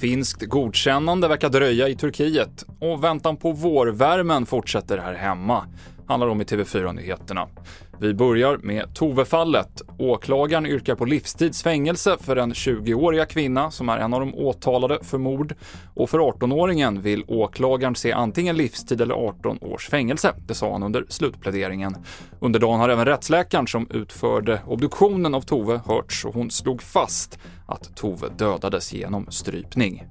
Finskt godkännande verkar dröja i Turkiet och väntan på vårvärmen fortsätter här hemma. Handlar om i TV4-nyheterna. Vi börjar med Tove-fallet. Åklagaren yrkar på livstidsfängelse för den 20-åriga kvinna som är en av de åtalade för mord. Och för 18-åringen vill åklagaren se antingen livstid eller 18 års fängelse. Det sa han under slutpläderingen. Under dagen har även rättsläkaren som utförde obduktionen av Tove hörts och hon slog fast att Tove dödades genom strypning.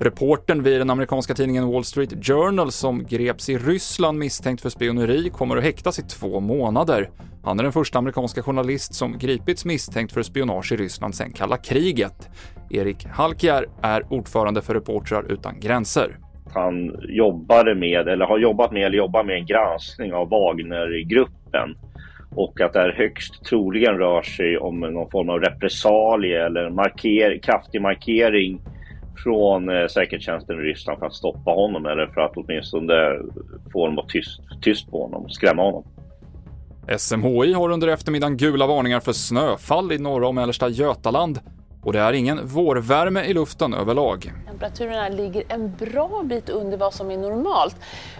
Reportern vid den amerikanska tidningen Wall Street Journal som greps i Ryssland misstänkt för spioneri kommer att häktas i två månader. Han är den första amerikanska journalist som gripits misstänkt för spionage i Ryssland sedan kalla kriget. Erik Halkier är ordförande för Reportrar utan gränser. Han jobbade med, eller har jobbat med, eller jobbar med en granskning av Wagnergruppen och att det här högst troligen rör sig om någon form av repressalie eller marker, kraftig markering från eh, säkerhetstjänsten i Ryssland för att stoppa honom eller för att åtminstone få honom att tyst, tyst på honom, skrämma honom. SMHI har under eftermiddagen gula varningar för snöfall i norra och mellersta Götaland och det är ingen vårvärme i luften överlag. Temperaturerna ligger en bra bit under vad som är normalt.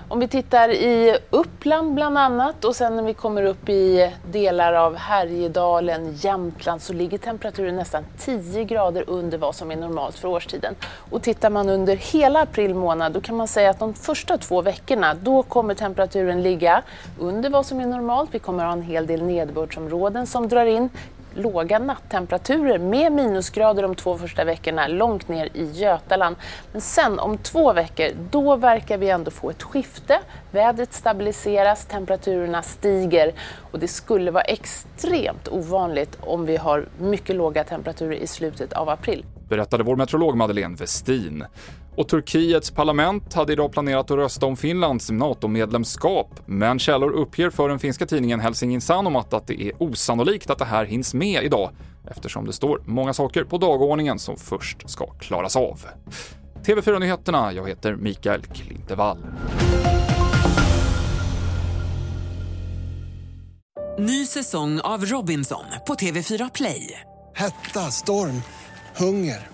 Om vi tittar i Uppland bland annat och sen när vi kommer upp i delar av Härjedalen, Jämtland så ligger temperaturen nästan 10 grader under vad som är normalt för årstiden. Och tittar man under hela april månad då kan man säga att de första två veckorna då kommer temperaturen ligga under vad som är normalt. Vi kommer ha en hel del nederbördsområden som drar in låga nattemperaturer med minusgrader de två första veckorna långt ner i Götaland. Men sen om två veckor, då verkar vi ändå få ett skifte. Vädret stabiliseras, temperaturerna stiger och det skulle vara extremt ovanligt om vi har mycket låga temperaturer i slutet av april. Berättade vår meteorolog Madeleine Westin. Och Turkiets parlament hade idag planerat att rösta om Finlands NATO-medlemskap, men källor uppger för den finska tidningen Helsingin Sanomat att det är osannolikt att det här hinns med idag, eftersom det står många saker på dagordningen som först ska klaras av. TV4-nyheterna, jag heter Mikael Klintevall. Ny säsong av Robinson på TV4 Play. Hetta, storm, hunger.